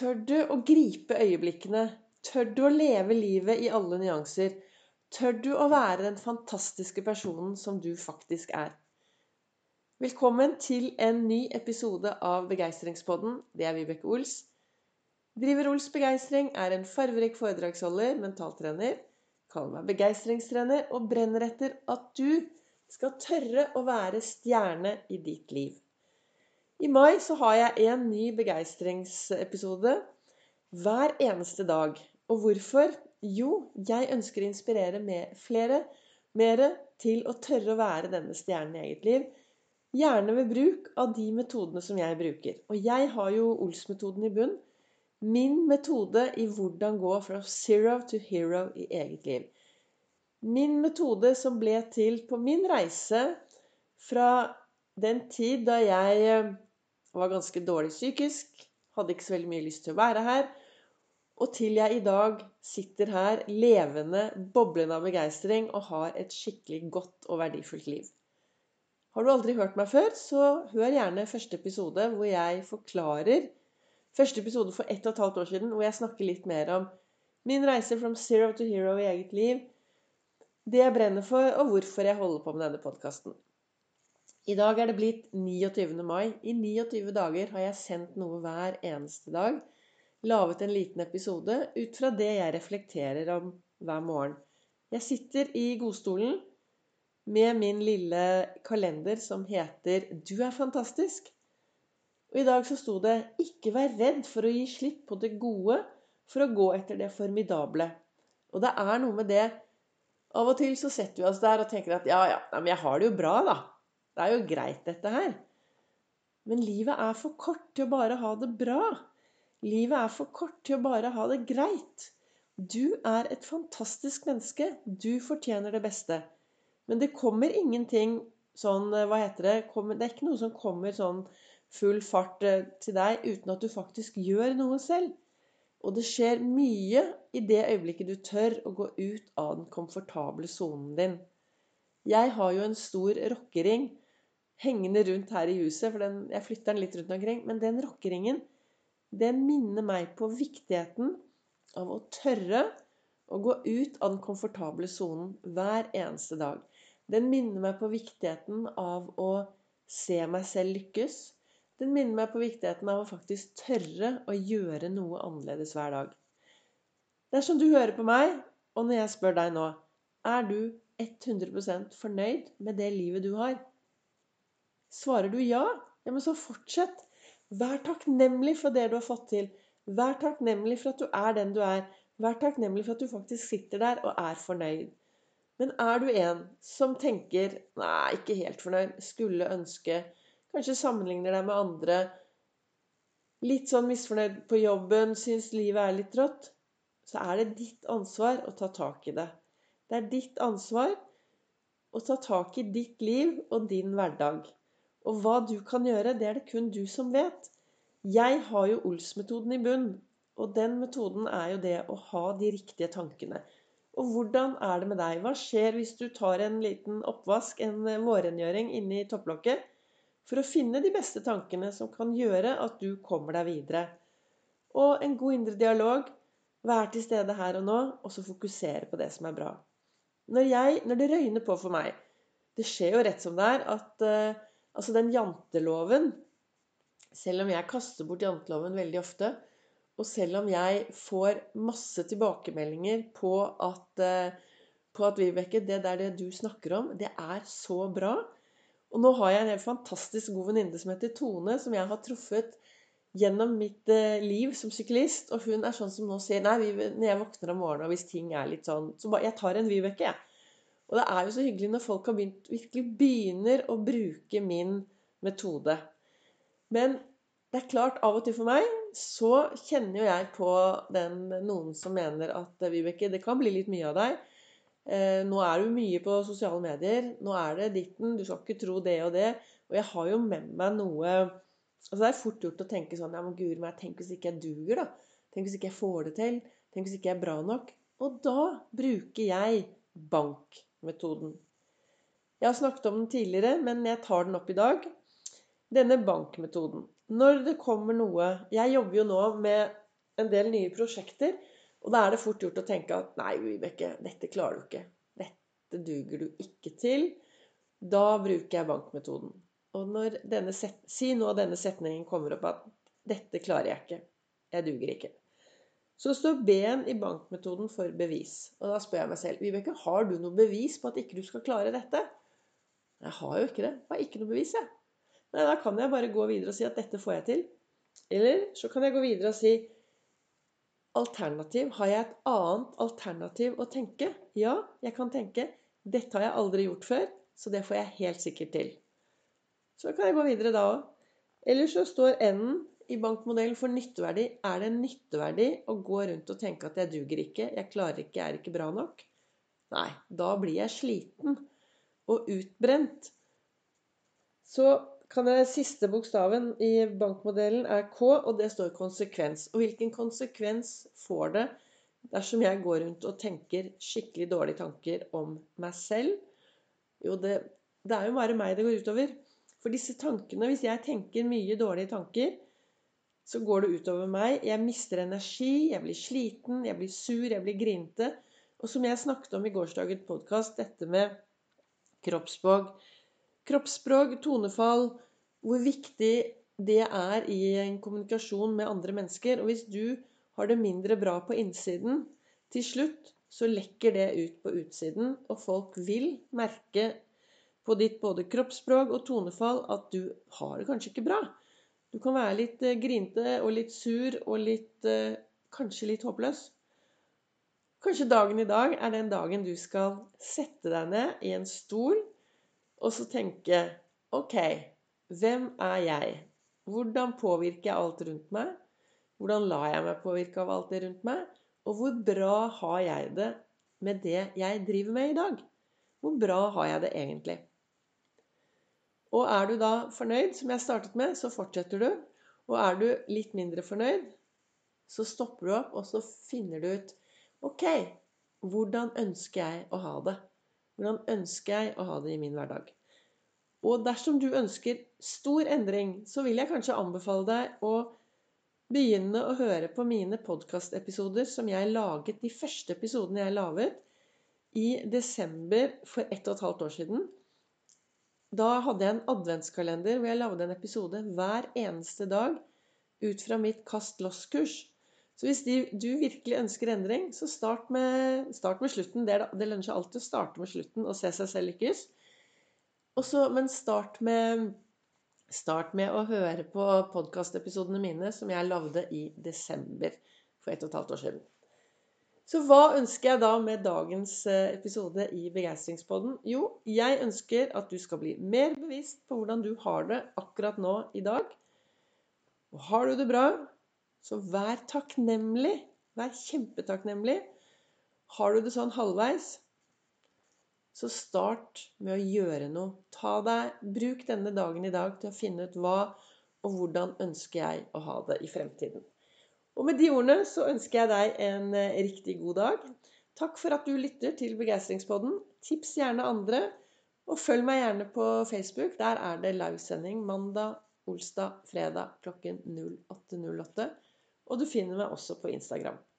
Tør du å gripe øyeblikkene? Tør du å leve livet i alle nyanser? Tør du å være den fantastiske personen som du faktisk er? Velkommen til en ny episode av Begeistringspodden. Det er Vibeke Ols. Driver Ols Begeistring er en farverik foredragsholder, mentaltrener. Kaller meg begeistringstrener og brenner etter at du skal tørre å være stjerne i ditt liv. I mai så har jeg en ny begeistringsepisode hver eneste dag. Og hvorfor? Jo, jeg ønsker å inspirere med flere mere til å tørre å være denne stjernen i eget liv. Gjerne ved bruk av de metodene som jeg bruker. Og jeg har jo Ols-metoden i bunn. Min metode i hvordan gå fra zero to hero i eget liv. Min metode som ble til på min reise fra den tid da jeg var ganske dårlig psykisk, hadde ikke så veldig mye lyst til å være her. Og til jeg i dag sitter her levende, boblende av begeistring og har et skikkelig godt og verdifullt liv. Har du aldri hørt meg før, så hør gjerne første episode hvor jeg forklarer Første episode for ett og et halvt år siden hvor jeg snakker litt mer om min reise from zero to hero i eget liv, det jeg brenner for, og hvorfor jeg holder på med denne podkasten. I dag er det blitt 29. mai. I 29 dager har jeg sendt noe hver eneste dag. Laget en liten episode ut fra det jeg reflekterer om hver morgen. Jeg sitter i godstolen med min lille kalender som heter 'Du er fantastisk'. Og I dag så sto det 'Ikke vær redd for å gi slipp på det gode for å gå etter det formidable'. Og det er noe med det Av og til så setter vi oss der og tenker at ja, ja, men jeg har det jo bra, da. Det er jo greit, dette her. Men livet er for kort til å bare ha det bra. Livet er for kort til å bare ha det greit. Du er et fantastisk menneske. Du fortjener det beste. Men det kommer ingenting sånn Hva heter det? Det er ikke noe som kommer sånn full fart eh, til deg uten at du faktisk gjør noe selv. Og det skjer mye i det øyeblikket du tør å gå ut av den komfortable sonen din. Jeg har jo en stor rockering hengende rundt her i huset, for den, jeg flytter den litt rundt omkring. Men den rockeringen, den minner meg på viktigheten av å tørre å gå ut av den komfortable sonen hver eneste dag. Den minner meg på viktigheten av å se meg selv lykkes. Den minner meg på viktigheten av å faktisk tørre å gjøre noe annerledes hver dag. Dersom du hører på meg, og når jeg spør deg nå Er du 100% fornøyd med det livet du har? Svarer du ja, ja, men så fortsett. Vær takknemlig for det du har fått til. Vær takknemlig for at du er den du er. Vær takknemlig for at du faktisk sitter der og er fornøyd. Men er du en som tenker 'nei, ikke helt fornøyd', skulle ønske, kanskje sammenligner deg med andre, litt sånn misfornøyd på jobben, syns livet er litt rått, så er det ditt ansvar å ta tak i det. Det er ditt ansvar å ta tak i ditt liv og din hverdag. Og hva du kan gjøre, det er det kun du som vet. Jeg har jo Ols-metoden i bunn. Og den metoden er jo det å ha de riktige tankene. Og hvordan er det med deg? Hva skjer hvis du tar en liten oppvask, en vårrengjøring, inni topplokket? For å finne de beste tankene som kan gjøre at du kommer deg videre. Og en god indre dialog. Vær til stede her og nå, og så fokusere på det som er bra når, jeg, når, det røyner på for meg Det skjer jo rett som det er at uh, altså den janteloven Selv om jeg kaster bort janteloven veldig ofte, og selv om jeg får masse tilbakemeldinger på at, uh, på at Vibeke, det der det du snakker om, det er så bra. Og nå har jeg en helt fantastisk god venninne som heter Tone, som jeg har truffet gjennom mitt eh, liv som syklist. Og hun er sånn som nå sier Nei, når jeg våkner om morgenen og hvis ting er litt sånn Så bare, jeg tar en Vibeke, jeg. Og det er jo så hyggelig når folk begynt, virkelig begynner å bruke min metode. Men det er klart, av og til for meg så kjenner jo jeg på den noen som mener at Vibeke, det kan bli litt mye av deg. Eh, nå er du mye på sosiale medier. Nå er det ditten. Du skal ikke tro det og det. Og jeg har jo med meg noe Altså Det er fort gjort å tenke sånn Ja, men guri meg, tenk hvis ikke jeg duger, da. Tenk hvis ikke jeg får det til. Tenk hvis ikke jeg er bra nok. Og da bruker jeg bankmetoden. Jeg har snakket om den tidligere, men jeg tar den opp i dag. Denne bankmetoden. Når det kommer noe Jeg jobber jo nå med en del nye prosjekter. Og da er det fort gjort å tenke at nei, Vibeke, dette klarer du ikke. Dette duger du ikke til. Da bruker jeg bankmetoden. Og når denne set, si nå denne setningen kommer opp at dette klarer jeg ikke. Jeg duger ikke. Så står B-en i bankmetoden for bevis. Og da spør jeg meg selv Vibeke, har du noe bevis på at ikke du skal klare dette? Jeg har jo ikke det. Jeg har ikke noe bevis, jeg. Nei, da kan jeg bare gå videre og si at dette får jeg til. Eller så kan jeg gå videre og si alternativ. Har jeg et annet alternativ å tenke? Ja, jeg kan tenke. Dette har jeg aldri gjort før, så det får jeg helt sikkert til. Så kan jeg gå videre da òg. Eller så står N-en i bankmodellen for nytteverdi. Er det en nytteverdi å gå rundt og tenke at jeg duger ikke, jeg klarer ikke, jeg er ikke bra nok? Nei, da blir jeg sliten og utbrent. Så kan jeg, Siste bokstaven i bankmodellen er K, og det står konsekvens. Og hvilken konsekvens får det dersom jeg går rundt og tenker skikkelig dårlige tanker om meg selv? Jo, det, det er jo bare meg det går utover. For disse tankene, hvis jeg tenker mye dårlige tanker, så går det utover meg. Jeg mister energi, jeg blir sliten, jeg blir sur, jeg blir grinete. Og som jeg snakket om i gårsdagens podkast, dette med kroppsspråk kroppsspråk, tonefall, hvor viktig det er i en kommunikasjon med andre mennesker. Og hvis du har det mindre bra på innsiden, til slutt så lekker det ut på utsiden, og folk vil merke på ditt både kroppsspråk og tonefall at du har det kanskje ikke bra. Du kan være litt eh, grinte og litt sur og litt eh, Kanskje litt håpløs. Kanskje dagen i dag er den dagen du skal sette deg ned i en stol og så tenke OK, hvem er jeg? Hvordan påvirker jeg alt rundt meg? Hvordan lar jeg meg påvirke av alt det rundt meg? Og hvor bra har jeg det med det jeg driver med i dag? Hvor bra har jeg det egentlig? Og er du da fornøyd, som jeg startet med, så fortsetter du. Og er du litt mindre fornøyd, så stopper du opp, og så finner du ut OK, hvordan ønsker jeg å ha det? Hvordan ønsker jeg å ha det i min hverdag? Og dersom du ønsker stor endring, så vil jeg kanskje anbefale deg å begynne å høre på mine podkastepisoder som jeg laget, de første episodene jeg laget, i desember for ett og et halvt år siden. Da hadde jeg en adventskalender hvor jeg lagde en episode hver eneste dag ut fra mitt Kast loss-kurs. Så hvis du virkelig ønsker endring, så start med, start med slutten. Det, det lønner seg alltid å starte med slutten og se seg selv lykkes. Også, men start med, start med å høre på podkastepisodene mine som jeg lagde i desember for ett og et halvt år siden. Så hva ønsker jeg da med dagens eh, episode i Begeistringspodden? Jo, jeg ønsker at du skal bli mer bevisst på hvordan du har det akkurat nå i dag. Og har du det bra, så vær takknemlig. Vær kjempetakknemlig. Har du det sånn halvveis, så start med å gjøre noe. Ta deg, Bruk denne dagen i dag til å finne ut hva og hvordan ønsker jeg å ha det i fremtiden. Og med de ordene så ønsker jeg deg en eh, riktig god dag. Takk for at du lytter til Begeistringspodden. Tips gjerne andre. Og følg meg gjerne på Facebook. Der er det livesending mandag, olsdag, fredag klokken 08.08. Og du finner meg også på Instagram.